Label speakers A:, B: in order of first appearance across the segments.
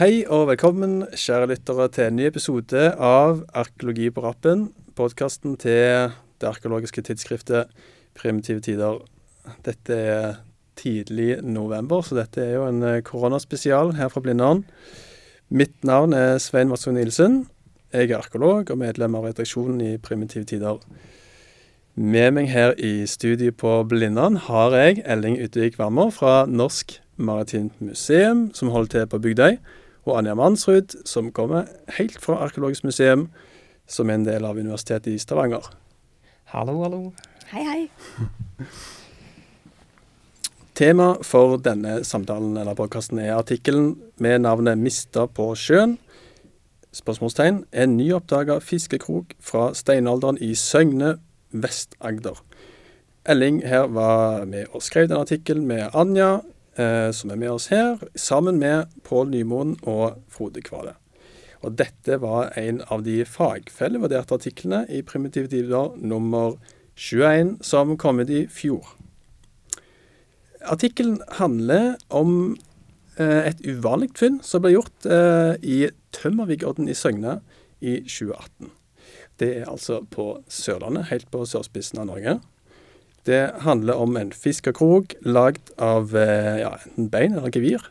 A: Hei og velkommen, kjære lyttere, til en ny episode av Arkeologi på rappen. Podkasten til det arkeologiske tidsskriftet Primitive tider. Dette er tidlig november, så dette er jo en eh, koronaspesial her fra Blindern. Mitt navn er Svein Madsson Nilsen. Jeg er arkeolog og medlem av redaksjonen i Primitive tider. Med meg her i studio på Blindern har jeg Elling Utvik Wammer fra Norsk Maritimt Museum, som holder til på Bygdøy og Anja Mansrud, som kommer helt fra Arkeologisk museum, som er en del av Universitetet i Stavanger.
B: Hallo, hallo.
C: Hei, hei.
A: Tema for denne samtalen eller podkasten er artikkelen med navnet 'Mista på sjøen'. Spørsmålstegn. En nyoppdaga fiskekrok fra steinalderen i Søgne, Vest-Agder. Elling her var med og skrev den artikkelen med Anja, eh, som er med oss her, sammen med Pål Nymoen og Frode Kvale. Og dette var en av de fagfellevurderte artiklene i Primitive tider nummer 21, som kom ut i fjor. Artikkelen handler om eh, et uvanlig funn som ble gjort eh, i Tømmervikodden i Søgne i 2018. Det er altså på Sørlandet, helt på sørspissen av Norge. Det handler om en fiskekrok lagd av eh, ja, enten bein eller gevir,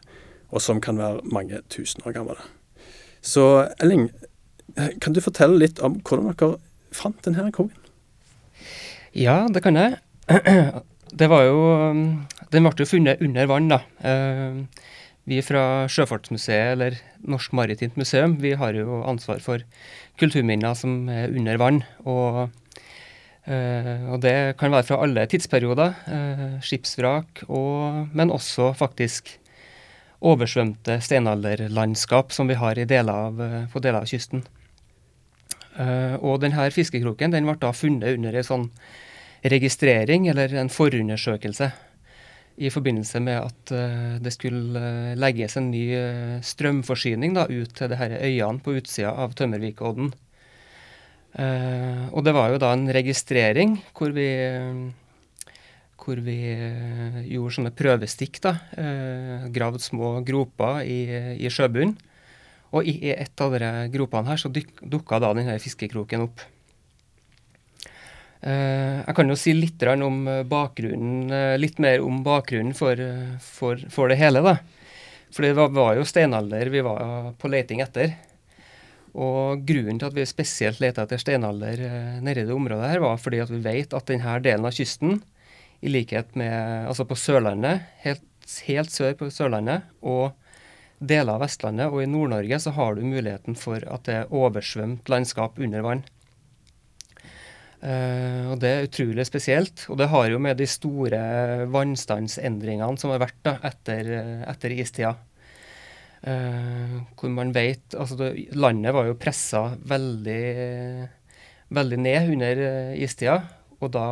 A: og som kan være mange tusen år gammel. Så Elling, kan du fortelle litt om hvordan dere fant denne kroken?
B: Ja, det kan jeg. Det var jo Den ble jo funnet under vann, da. Eh, vi fra Sjøfartsmuseet, eller Norsk Maritimt Museum, vi har jo ansvar for kulturminner som er under vann. Og, eh, og det kan være fra alle tidsperioder. Uh, skipsvrak, og, men også faktisk oversvømte steinalderlandskap som vi har deler av, på deler av kysten. Og denne fiskekroken den ble da funnet under en sånn registrering eller en forundersøkelse i forbindelse med at uh, det skulle uh, legges en ny uh, strømforsyning da, ut til de her øyene på utsida av Tømmervikodden. Og det var jo da en registrering hvor vi, hvor vi gjorde sånne prøvestikk. da, Gravd små groper i, i sjøbunnen. Og i, i et av de gropene her så dukka da denne fiskekroken opp. Uh, jeg kan jo si litt om bakgrunnen, uh, litt mer om bakgrunnen for, uh, for, for det hele. da. For det var, var, jo steinalder vi var på leting etter. Og grunnen til at vi spesielt leter etter steinalder nede i det området, her, var fordi at vi vet at denne delen av kysten, i likhet med altså på Sørlandet, helt, helt sør på Sørlandet, og deler av Vestlandet og i Nord-Norge, så har du muligheten for at det er oversvømt landskap under vann. Uh, og Det er utrolig spesielt. Og det har jo med de store vannstandsendringene som har vært da, etter, etter istida. Uh, hvor man vet altså det, Landet var jo pressa veldig, veldig ned under uh, istida. Og da,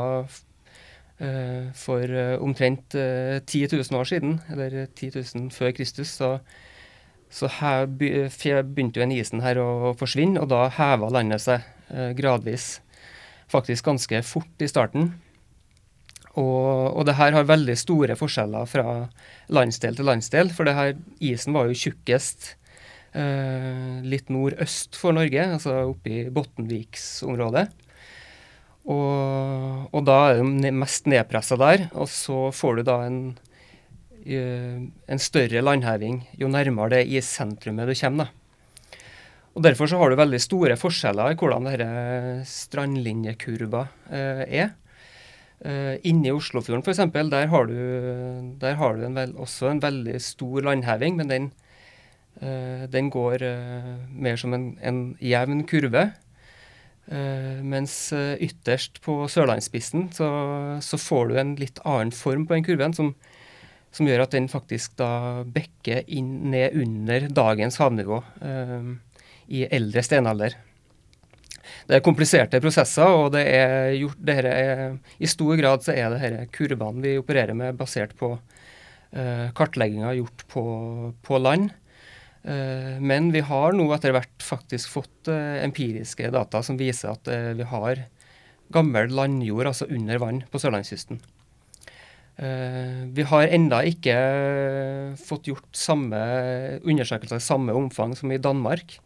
B: for omtrent 10 000 år siden, eller 10 000 før Kristus, så, så her begynte jo en isen her å forsvinne, og da heva landet seg gradvis faktisk ganske fort i starten. Og, og det her har veldig store forskjeller fra landsdel til landsdel, for det her isen var jo tjukkest eh, litt nordøst for Norge, altså oppe i Bottenviksområdet. Og, og da er det mest nedpressa der, og så får du da en, eh, en større landheving jo nærmere det issentrumet du kommer. da. Og Derfor så har du veldig store forskjeller i hvordan denne strandlinjekurva eh, er. Eh, inne i Oslofjorden f.eks. Der der har du en vel, også en veldig stor landheving, men den, uh, den går uh, mer som en, en jevn kurve. Mens ytterst på sørlandsspissen så, så, får du en litt annen form på den kurven, som, som gjør at den faktisk da bekker inn ned under dagens havnivå. I eldre steinalder. Det er kompliserte prosesser, og det er gjort, det er, i stor grad så er det disse kurvene vi opererer med, basert på uh, kartlegginga gjort på, på land. Uh, men vi har nå etter hvert faktisk fått uh, empiriske data som viser at vi har gammel landjord altså under vann på sørlandskysten. Uh, vi har enda ikke fått gjort samme undersøkelser i samme omfang som i Danmark,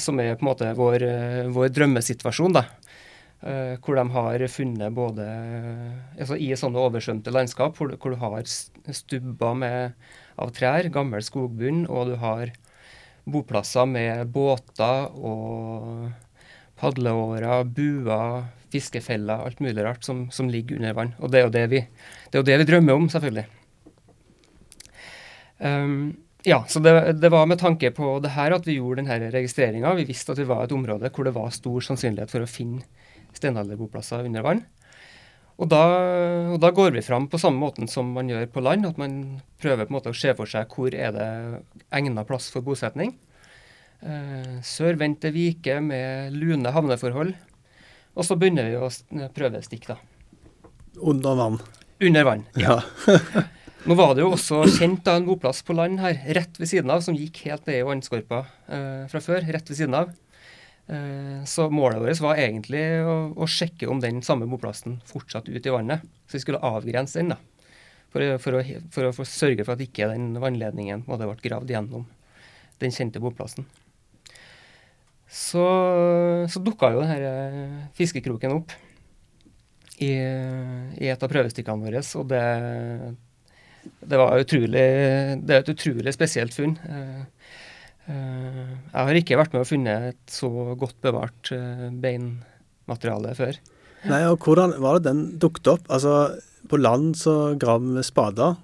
B: som er på en måte vår, uh, vår drømmesituasjon. da. hvor de har funnet både altså I sånne oversvømte landskap hvor, hvor, du har stubber med, av trær, gammel skogbunn, og du har boplasser med båter og padleårer, buer, fiskefeller, alt mulig rart som, som, ligger under vann. Og det er jo det vi, det jo det vi drømmer om, selvfølgelig. Um, ja, så det, det, var med tanke på det her at vi gjorde denne registreringa. Vi visste at vi var et område hvor det var stor sannsynlighet for å finne steinalderboplasser under vann. Og da, og da, går vi fram på samme måten som man gjør på land. At man prøver på en måte å se for seg hvor er det egna plass for bosetning. Eh, Sørvendte viker med lune havneforhold. Og så begynner vi å prøve stikk, da.
A: Under vann?
B: Under vann,
A: ja. ja.
B: Nå var det jo også kjent da en boplass på land her, rett ved siden av, som gikk helt ned i vannskorpa eh, fra før. Rett ved siden av. Eh, så målet vårt var egentlig å, å, sjekke om den samme boplassen fortsatt ut i vannet. Så vi skulle avgrense den, da. For, for, å, for, å, for å, sørge for at ikke den vannledningen måtte vært gravd gjennom den kjente boplassen. Så, så dukka jo denne eh, fiskekroken opp i, i et av prøvestykkene våre, og det, det var utrolig Det er et utrolig spesielt funn. Eh, eh, jeg har ikke vært med og funnet et så godt bevart beinmateriale før.
A: Nei, og Hvordan var det den dukket opp? Altså, På land så graver vi spader.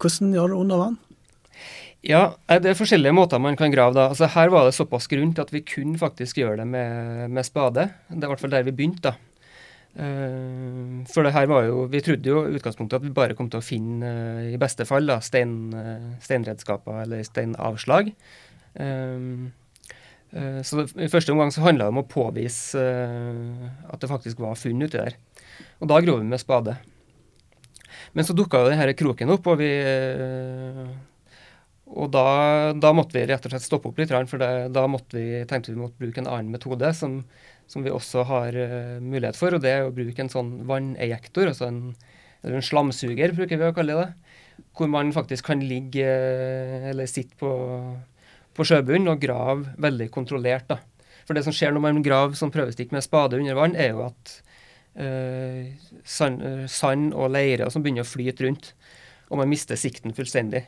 A: Hvordan gjør det under vann?
B: Ja, det er forskjellige måter man kan grave da. Altså, her var det såpass grunt at vi kunne faktisk gjøre det med, med spade. Det er i hvert fall der vi begynte. da. Uh, for det her var jo Vi trodde jo i utgangspunktet at vi bare kom til å finne, uh, i beste fall, da, stein, uh, steinredskaper eller steinavslag. så det, i første omgang så handla det om å påvise at det faktisk var funn uti der. Og da grov vi med spade. Men så dukka jo denne kroken opp, og vi og da, da, måtte vi rett og slett stoppe opp litt, for det, da måtte vi, tenkte vi måtte bruke en annen metode som, som vi også har uh, mulighet for. og Det er å bruke en sånn vannejektor, altså en, eller en slamsuger, bruker vi å kalle det. Hvor man faktisk kan ligge uh, eller sitte på, på sjøbunnen og grave veldig kontrollert. da. For det som skjer når man graver som prøvestikk med spade under vann, er jo at uh, sand, sand, og leire som begynner å flyte rundt. Og man mister sikten fullstendig.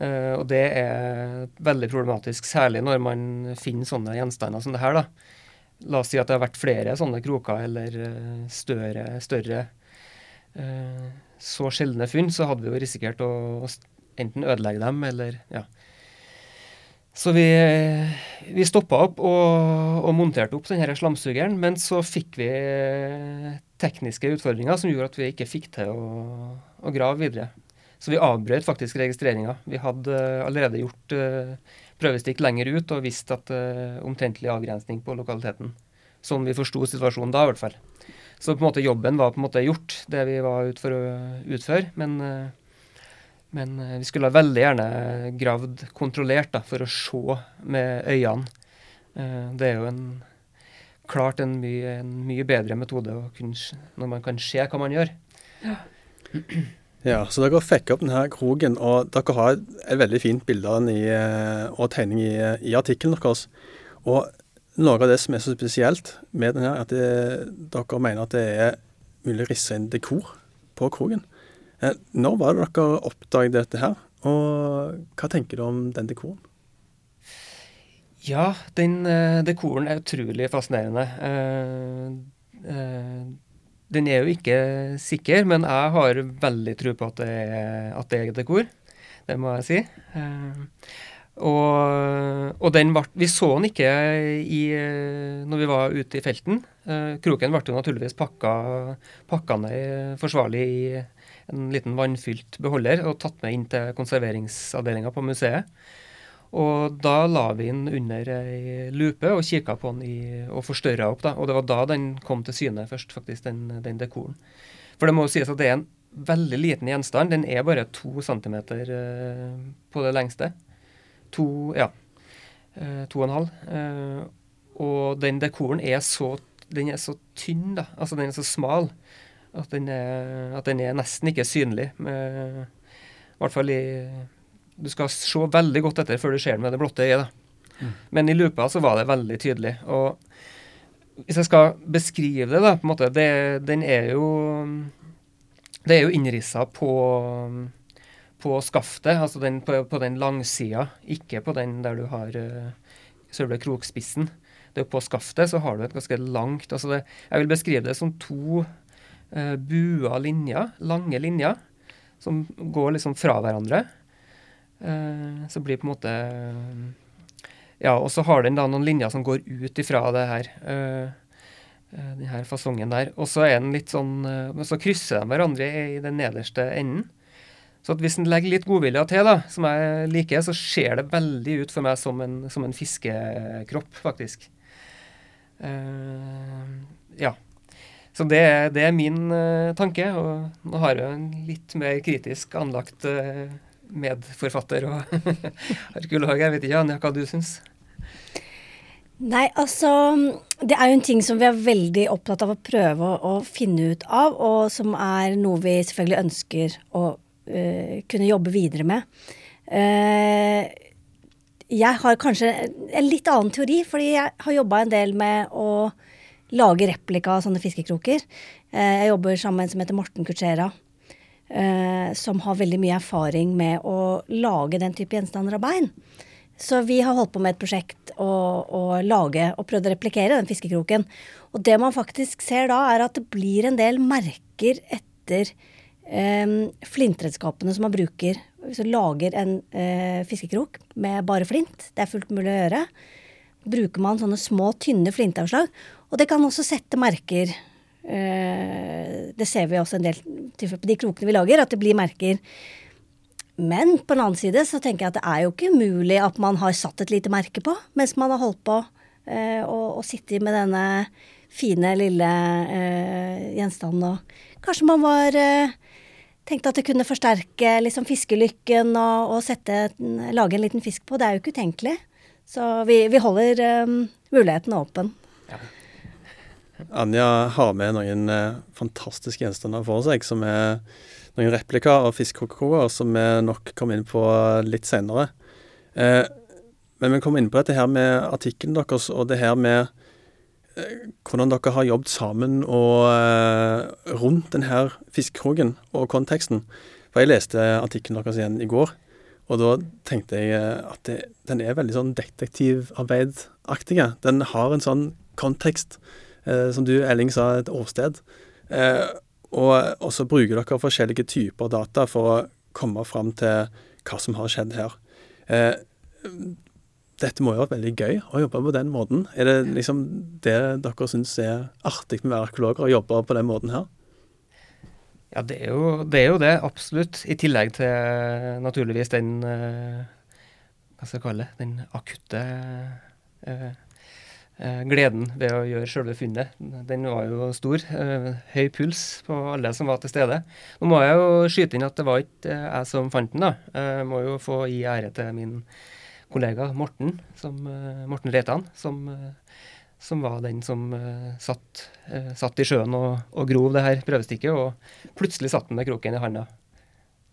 B: Uh, og det er veldig problematisk, særlig når man finner sånne gjenstander som det her. da. La oss si at det har vært flere sånne kroker eller uh, større, større uh, så sjeldne funn, så hadde vi jo risikert å enten ødelegge dem eller ja. Så vi, vi stoppa opp og, og, monterte opp denne slamsugeren, men så fikk vi tekniske utfordringer som gjorde at vi ikke fikk til å, å grave videre. Så vi avbrøt faktisk registreringa. Vi hadde uh, allerede gjort uh, prøvestikk lenger ut og visst at uh, omtrentlig avgrensning på lokaliteten. Sånn vi forsto situasjonen da, i hvert fall. Så på en måte jobben var på en måte gjort, det vi var ute for å utføre. Men, men vi skulle veldig gjerne gravd kontrollert da, for å se med øynene. Det er jo en, klart en mye, en mye bedre metode når man kan se hva man gjør. Ja.
A: Ja, så dere fikk opp denne kroken, og dere har et, veldig fint bilde av den i, eh, og tegning i, i artikkelen deres. Og noe av det som er så spesielt med den her, er at det, dere mener at det er mulig å risse inn dekor på kroken. Eh, når var det dere oppdaget dette her, og hva tenker du om den dekoren?
B: Ja, den uh, dekoren er utrolig fascinerende. Eh, uh, den er jo ikke sikker, men jeg har veldig tro på at det er, at det er dekor. Det må jeg si. Uh, og, og den ble, vi så den ikke i, når vi var ute i felten. Uh, kroken ble jo naturligvis pakka, pakka ned forsvarlig i en liten vannfylt beholder og tatt med inn til konserveringsavdelinga på museet. Og da la vi den under ei lupe og kikka på den i, og forstørra opp. da, Og det var da den kom til syne først, faktisk, den, den dekoren. For det må jo sies at det er en veldig liten gjenstand. Den er bare to centimeter uh, på det lengste. To, ja, uh, to og en halv. Uh, og den dekoren er så, den er så tynn, da. Altså den er så smal. At den er, at den er nesten ikke synlig. Med, I hvert fall i Du skal se veldig godt etter før du ser den med det blotte øyet. Mm. Men i lupa så var det veldig tydelig. Og hvis jeg skal beskrive det, da, på en måte, det, den er jo Det er jo innrissa på på skaftet, altså den, på, på, den langsida, ikke på den der du har uh, selve krokspissen. Det er på skaftet så har du et ganske langt altså det, Jeg vil beskrive det som to uh, bua linjer, lange linjer, som går liksom fra hverandre. Uh, så blir det på en måte Ja, og så har den da noen linjer som går ut ifra det her. den her fasongen der. Og så er den litt sånn Så krysser de hverandre i den nederste enden. Så hvis en legger litt godvilje til, da, som jeg liker, så ser det veldig ut for meg som en, som en fiskekropp, faktisk. Uh, ja. Så det, det er min uh, tanke. Og nå har jeg en litt mer kritisk anlagt uh, medforfatter og arkeolog. her. vet ikke, Anja, hva du syns?
C: Nei, altså Det er jo en ting som vi er veldig opptatt av å prøve å, å finne ut av, og som er noe vi selvfølgelig ønsker å uh, kunne jobbe videre med. Uh, jeg har kanskje en litt annen teori, fordi jeg har jobba en del med å lage replika av sånne fiskekroker. Uh, jeg jobber sammen med en som heter Morten Kutschera, som har veldig mye erfaring med å lage den type gjenstander av bein. Så vi har holdt på med et prosjekt å lage og prøvd å replikere den fiskekroken. Og det man faktisk ser da, er at det blir en del merker etter eh, flintredskapene som man bruker hvis man lager en eh, fiskekrok med bare flint, det er fullt mulig å gjøre, bruker man sånne små, tynne flintavslag. Og det kan også sette merker. Uh, det ser vi også en del på de krokene vi lager, at det blir merker. Men på den annen side så tenker jeg at det er jo ikke umulig at man har satt et lite merke på mens man har holdt på å og sittet med denne fine, lille gjenstanden. Og kanskje man var tenkte at det kunne forsterke liksom fiskelykken og, og sette, lage en liten fisk på. Det er jo ikke utenkelig. Så vi, vi holder um, muligheten åpen. Ja.
A: Anja har med noen eh, fantastiske gjenstander for seg, som er noen replikker av fiskekroker, som vi nok kommer inn på litt senere. Eh, men vi kommer inn på dette her med artikkelen deres, og det her med hvordan dere har jobbet sammen og eh, rundt denne fiskekroken og konteksten. For jeg leste artikkelen deres igjen i går, og da tenkte jeg eh, at det, den er veldig sånn detektivarbeidaktig. Den har en sånn kontekst, som du, Elling, sa, et åsted. Uh, og, så bruker dere forskjellige typer data for å komme fram til hva som har skjedd her dette må jo ha vært veldig gøy å jobbe på den måten. Er det liksom det dere syns er artig med å være arkeologer, å jobbe på den måten her?
B: Ja, det er, jo, det er jo det, absolutt. I tillegg til naturligvis den Hva skal jeg kalle det? Den akutte gleden ved å gjøre selve funnet. Den var jo stor. høy puls på alle som var til stede. Nå må jeg jo skyte inn at det var ikke jeg som fant den, da. Jeg må jo få gi ære til min kollega Morten, som, eh, Morten Reitan, som, eh, som, var den som satt, satt, i sjøen og, og, grov det her prøvestikket, og plutselig satt han med kroken i handa.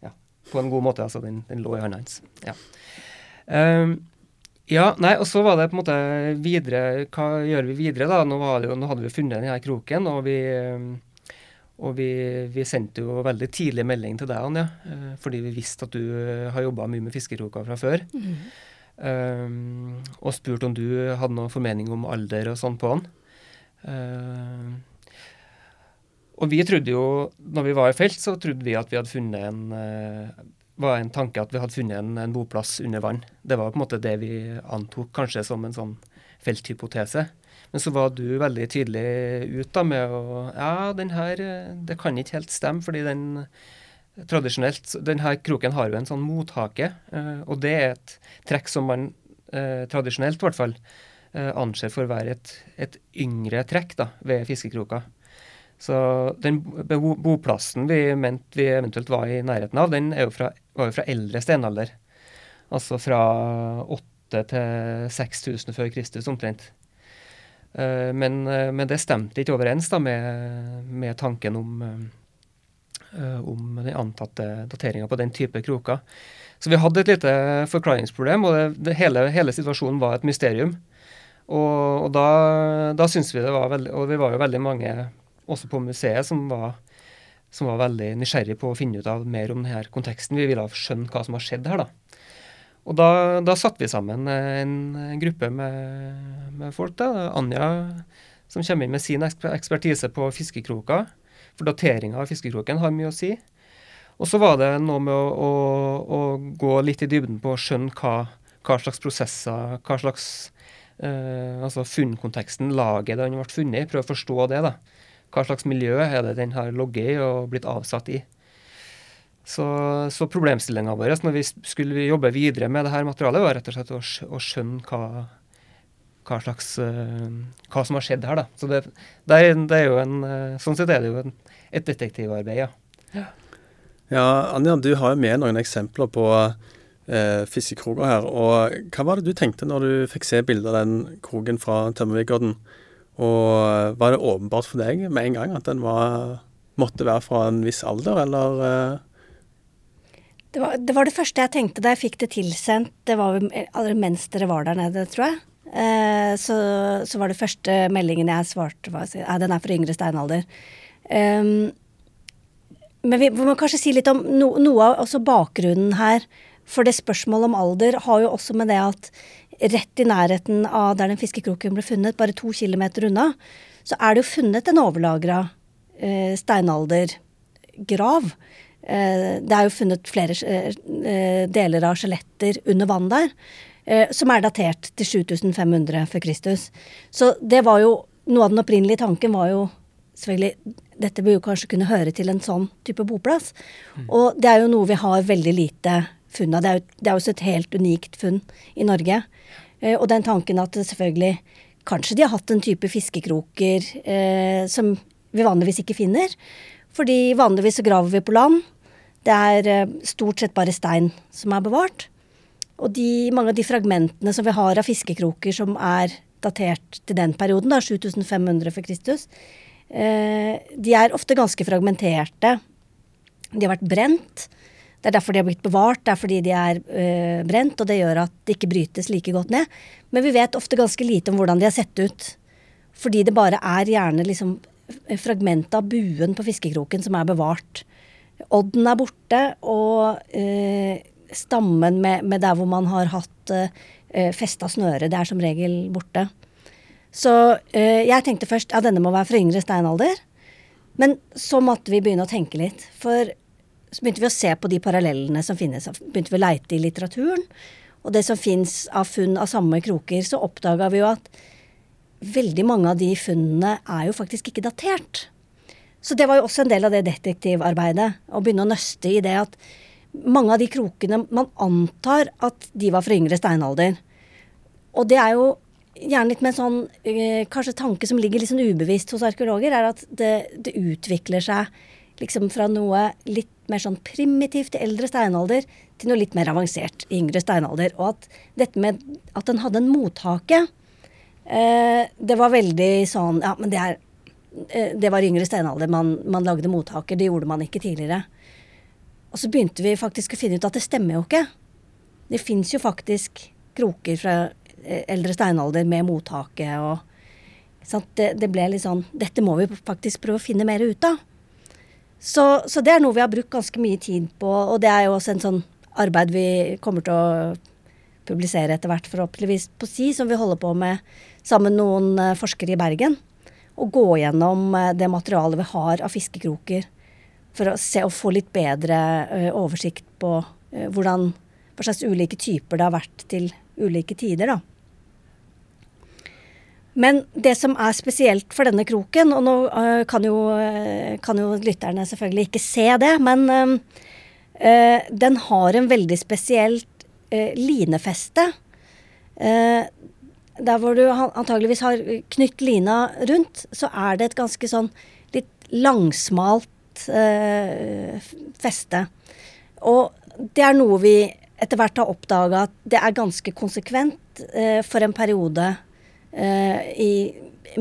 B: Ja, på en god måte, altså. Den, den lå i handa hans. Ja. Um, ja, nei, og så var det på en måte videre Hva gjør vi videre, da? Nå, jo, nå hadde vi funnet denne kroken, og vi og vi, vi, sendte jo veldig tidlig melding til deg, Anja, fordi vi visste at du har jobba mye med fiskekroker fra før. Mm. Um, og spurte om du hadde noen formening om alder og sånn på han. Uh, og vi trodde jo, når vi var i felt, så trodde vi at vi hadde funnet en uh, var en tanke at vi hadde funnet en, en, boplass under vann. Det var på en måte det vi antok kanskje som en sånn felthypotese. Men så var du veldig tydelig ut da med å Ja, den her Det kan ikke helt stemme, fordi den tradisjonelt den her kroken har jo en sånn mothake, eh, og det er et trekk som man eh, tradisjonelt i hvert fall eh, anser for å være et, et yngre trekk da, ved fiskekroker. Så den boplassen vi mente vi eventuelt var i nærheten av, den jo fra, var jo fra eldre steinalder. Altså fra 8000 til 6000 før Kristus omtrent. Uh, men, uh, men, det stemte ikke overens da, med, med tanken om, uh, om den antatte dateringa på den type kroker. Så vi hadde et lite forklaringsproblem, og det, det hele, hele, situasjonen var et mysterium. Og, og da, da syntes vi det var veldig Og vi var jo veldig mange også på museet som var, som var veldig nysgjerrig på å finne ut av mer om denne konteksten. Vi ville skjønne hva som har skjedd her, da. Og da, da satte vi sammen en, en gruppe med, med, folk. da, Anja som kommer inn med sin ekspertise på fiskekroker. For dateringa av fiskekroken har mye å si. Og så var det noe med å, å, å, gå litt i dybden på å skjønne hva, hva slags prosesser, hva slags eh, altså funnkonteksten, laget den ble funnet i. Prøve å forstå det. da. Hva slags miljø er det den har logget i og blitt avsatt i. Så, så problemstillinga vår når vi skulle jobbe videre med det her materialet, var rett og slett å, å skjønne hva, hva, slags, uh, hva som har skjedd her. da. Så det, det, er, det er jo en, uh, Sånn sett er det jo en, et detektivarbeid, ja. ja.
A: Ja, Anja, du har jo med noen eksempler på eh, fiskekroker her. og Hva var det du tenkte når du fikk se bildet av den kroken fra Tømmervikodden? Og Var det åpenbart for deg med en gang at den var, måtte være fra en viss alder, eller? Eh?
C: Det var, det var, det første jeg tenkte da jeg fikk det tilsendt. Det var allerede mens dere var der nede, tror jeg. Eh, så, så, var det første meldingen jeg svarte, var at den er for yngre steinalder. Um, men vi, må kanskje si litt om no, noe av bakgrunnen her. For det spørsmålet om alder har jo også med det at rett i nærheten av der den fiskekroken ble funnet, bare to kilometer unna, så er det jo funnet en overlagra eh, steinaldergrav. Eh, det er jo funnet flere eh, deler av skjeletter under vann der, eh, som er datert til 7500 før Kristus. Så det var jo Noe av den opprinnelige tanken var jo selvfølgelig dette bør jo kanskje kunne høre til en sånn type boplass. Mm. Og det er jo noe vi har veldig lite funn av. Det jo, det er også et helt unikt funn i Norge. Eh, og den tanken at selvfølgelig Kanskje de har hatt en type fiskekroker eh, som vi vanligvis ikke finner. Fordi vanligvis så graver vi på land. Det er eh, stort sett bare stein som er bevart. Og de, mange av de fragmentene som vi har av fiskekroker som er datert til den perioden, da, 7500 for Kristus, Eh, de er ofte ganske fragmenterte. De har vært brent. Det er derfor de har blitt bevart. Det er fordi de er øh, brent, og det gjør at de ikke brytes like godt ned. Men vi vet ofte ganske lite om hvordan de har sett ut. Fordi det bare er gjerne liksom fragmentet av buen på fiskekroken som er bevart. Odden er borte, og øh, stammen med, med, der hvor man har hatt øh, festa snøre, det er som regel borte. Så øh, jeg tenkte først ja, denne må være fra yngre steinalder. Men så måtte vi begynne å tenke litt. For så begynte vi å se på de parallellene som finnes. Begynte vi å leite i litteraturen. Og det som fins av funn av samme kroker, så oppdaga vi jo at veldig mange av de funnene er jo faktisk ikke datert. Så det var jo også en del av det detektivarbeidet. Å begynne å nøste i det at mange av de krokene Man antar at de var fra yngre steinalder. Og det er jo gjerne litt med en sånn eh, kanskje tanke som ligger litt sånn ubevisst hos arkeologer, er at det, det, utvikler seg liksom fra noe litt mer sånn primitivt i eldre steinalder til noe litt mer avansert i yngre steinalder. Og at dette med at den hadde en mothake, eh, det var veldig sånn Ja, men det er eh, det var yngre steinalder man, man lagde mothaker. Det gjorde man ikke tidligere. Og så begynte vi faktisk å finne ut at det stemmer jo ikke. Det fins jo faktisk kroker fra Eh, eldre steinalder med mottaket og det, det, ble litt sånn Dette må vi faktisk prøve å finne mer ut av. Så, så, det er noe vi har brukt ganske mye tid på, og det er jo også en sånn arbeid vi kommer til å publisere etter hvert, forhåpentligvis på si, som vi holder på med sammen med noen eh, forskere i Bergen. Og gå gjennom eh, det materialet vi har av fiskekroker, for å se og få litt bedre oversikt på hvordan, hva slags ulike typer det har vært til ulike tider, da. Men det som er spesielt for denne kroken, og nå uh, kan, jo, uh, kan, jo, lytterne selvfølgelig ikke se det, men uh, den har en veldig spesielt linefeste. der hvor du antageligvis har knytt lina rundt, så er det et ganske sånn litt langsmalt feste. Og det er noe vi etter hvert har oppdaga at det er ganske konsekvent for en periode Eh, i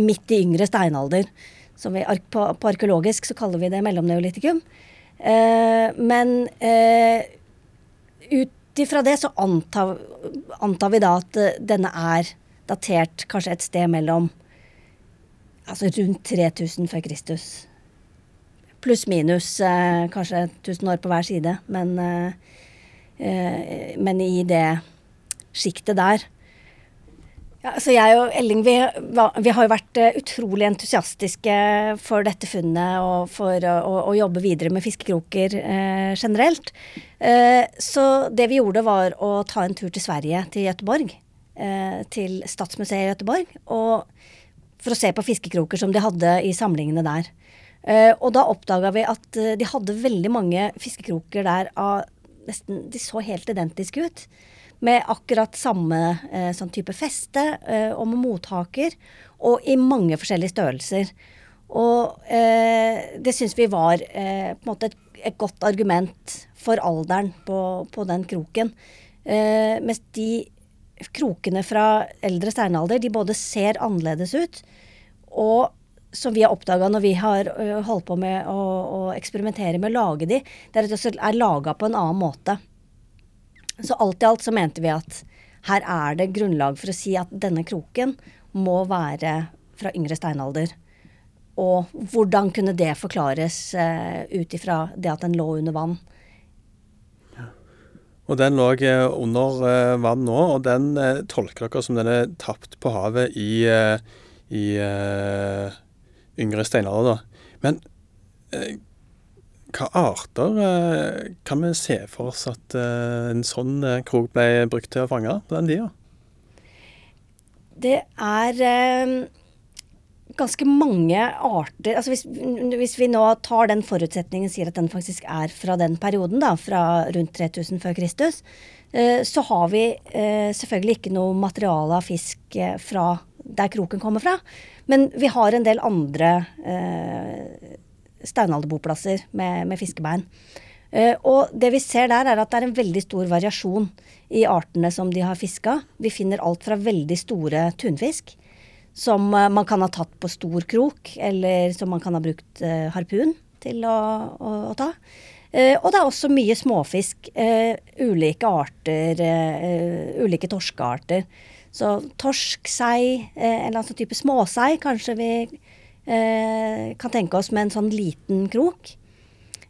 C: midt i yngre steinalder. Vi, på, på, arkeologisk så kaller vi det mellomneolitikum. Eh, men eh, ut ifra det så antar, antar, vi da at denne er datert kanskje et sted mellom Altså rundt 3000 før Kristus. Pluss minus eh, kanskje 1000 år på hver side. Men, eh, eh, men i det sjiktet der. Ja, altså jeg og Elling vi, vi, har jo vært uh, utrolig entusiastiske for dette funnet og for å, å, jobbe videre med fiskekroker eh, generelt. så det vi gjorde, var å ta en tur til Sverige, til Göteborg. til Statsmuseet i Göteborg. Og for å se på fiskekroker som de hadde i samlingene der. og da oppdaga vi at de hadde veldig mange fiskekroker der av nesten De så helt identiske ut med akkurat samme eh, sånn type feste eh, og med mottaker, og i mange forskjellige størrelser. Og eh, det syns vi var eh, på en måte et, et, godt argument for alderen på, på den kroken. Eh, mens de krokene fra eldre steinalder, de både ser annerledes ut, og som vi har oppdaga når vi har uh, holdt på med å, å, eksperimentere med å lage de, det er at de er laga på en annen måte. Så alt i alt så mente vi at her er det grunnlag for å si at denne kroken må være fra yngre steinalder. Og hvordan kunne det forklares uh, ut ifra det at den lå under vann?
A: Og den lå eh, under uh, vann nå, og den uh, tolker dere som den er tapt på havet i, i yngre steinalder. Men hva arter eh, kan vi se for oss at eh, en sånn eh, krok ble brukt til å fange på den tida?
C: Det er ganske mange arter altså hvis, hvis, vi nå tar den forutsetningen sier at den faktisk er fra den perioden, da, fra rundt 3000 før Kristus, så har vi selvfølgelig ikke noe materiale av fisk fra der kroken kommer fra. Men vi har en del andre steinalderboplasser med, med fiskebein. Uh, og det vi ser der, er at det er en veldig stor variasjon i artene som de har fiska. Vi finner alt fra veldig store tunfisk, som uh, man kan ha tatt på stor krok, eller som man kan ha brukt uh, harpun til å, å, å ta. og det er også mye småfisk. ulike arter, ulike torskearter. Så torsk, sei, en eller annen sånn type småsei kanskje vi kan tenke oss med en sånn liten krok.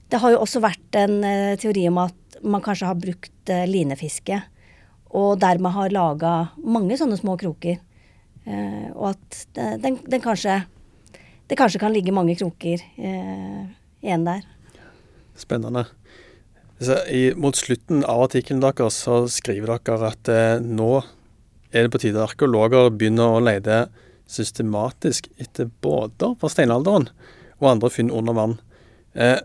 C: Det har jo også vært en eh, teori om at man kanskje har brukt eh, linefiske, og dermed har laga mange sånne små kroker. Eh, og at den, den, kanskje Det kanskje kan ligge mange kroker eh, igjen der.
A: Spennende. I, mot slutten av artikkelen deres så skriver dere at eh, nå er det på tide at arkeologer begynner å lete systematisk etter båter fra steinalderen og andre funn under vann. Eh,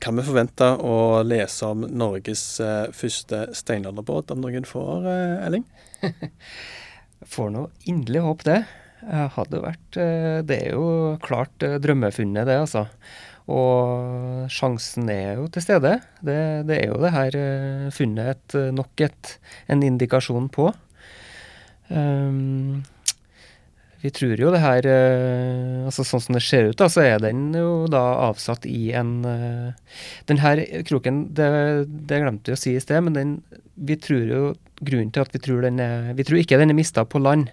A: kan vi forvente å lese om Norges eh, første steinalderbåt om noen får, eh, Elling?
B: Får nå inderlig håp det. Hadde vært eh, Det er jo klart eh, drømmefunnet, det, altså. Og sjansen er jo til stede. Det, det er jo det her eh, funnet et, nok et, en indikasjon på. Um, vi tror jo det her eh, altså Sånn som det ser ut, da, så er den jo da avsatt i en eh, Den her kroken, det, det glemte vi å si i sted, men den, vi tror jo grunnen til at vi tror den er Vi tror ikke den er mista på land.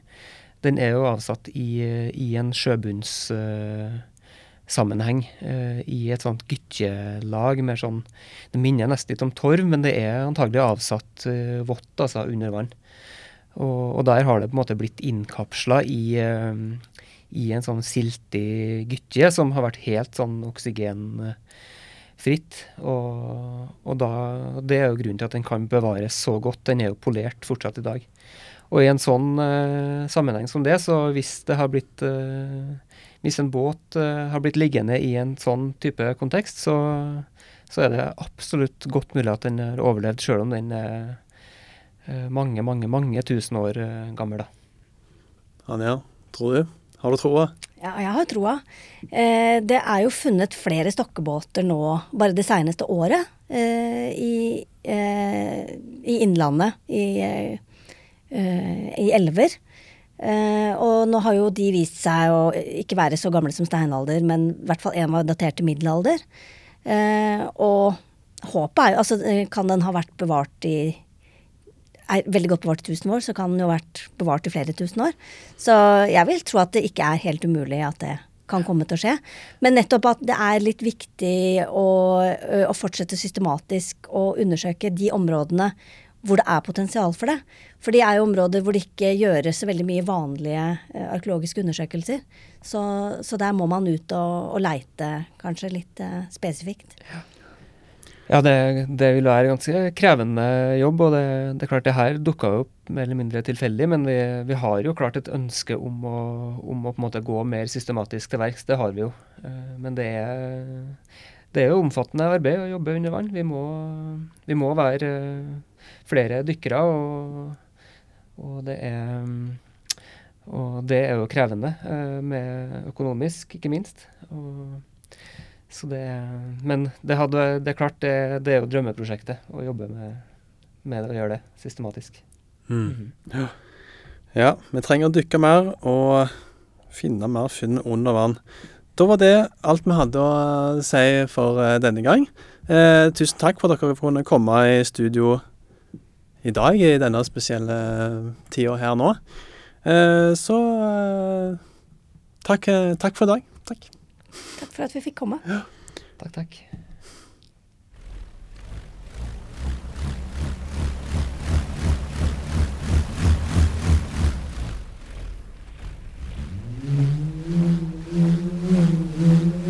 B: Den er jo avsatt i, i en sjøbunnssammenheng. Uh, I et sånt gytjelag med sånn Det minner nesten litt om torv, men det er antagelig avsatt uh, vått, altså under vann. Og, og, der har det på en måte blitt innkapsla i, uh, i, en sånn siltig gytje som har vært helt sånn oksygenfritt. Og, og da, det er jo grunnen til at den kan bevares så godt. Den er jo polert fortsatt i dag. Og i en sånn uh, sammenheng som det, så hvis det har blitt uh, Hvis en båt har blitt liggende i en sånn type kontekst, så, så er det absolutt godt mulig at den har overlevd, sjøl om den er mange, mange, mange tusen år eh, gammel. da.
A: Anja, tror du? Har du troa?
C: Ja, jeg har troa. Eh, det er jo funnet flere stokkebåter nå bare det seneste året eh, i, eh, i, Innlandet, i, eh, i elver. Eh, og nå har jo de vist seg å ikke være så gamle som steinalder, men i hvert fall én var datert til middelalder. Eh, og håpet er jo Altså, eh, kan den ha vært bevart i er veldig godt bevart i tusen år, så kan den jo ha vært bevart i flere tusen år. Så jeg vil tro at det ikke er helt umulig at det kan komme til å skje. Men nettopp at det er litt viktig å, å fortsette systematisk å undersøke de områdene hvor det er potensial for det. For de er jo områder hvor det ikke gjøres så veldig mye vanlige arkeologiske undersøkelser. Så, så, der må man ut og, og leite kanskje litt spesifikt.
B: Ja. Ja, det, det, vil være ganske krevende jobb. og Det, det er klart det her dukka opp mer eller mindre tilfeldig, men vi, vi, har jo klart et ønske om å, om å, på en måte gå mer systematisk til verks. Det har vi jo. Uh, men det er, det er jo omfattende arbeid å jobbe under vann. Vi må, vi må være flere dykkere, og, og, det er og det er jo krevende, eh, med økonomisk, ikke minst. Og, det, men det, hadde, det, er klart, det, det, er jo drømmeprosjektet å jobbe med, med og gjøre det systematisk. Mm.
A: Mm. Ja. ja, vi trenger å dykke mer og finne mer funn under vann. Da var det alt vi hadde å si for eh, denne gang. Eh, tusen takk for at dere kunne komme i studio i dag, i denne spesielle tida her nå. Eh, så eh, takk, eh, takk for i dag. Takk.
C: Takk for at vi fikk komme. Ja.
B: Takk, takk. Mm-hmm.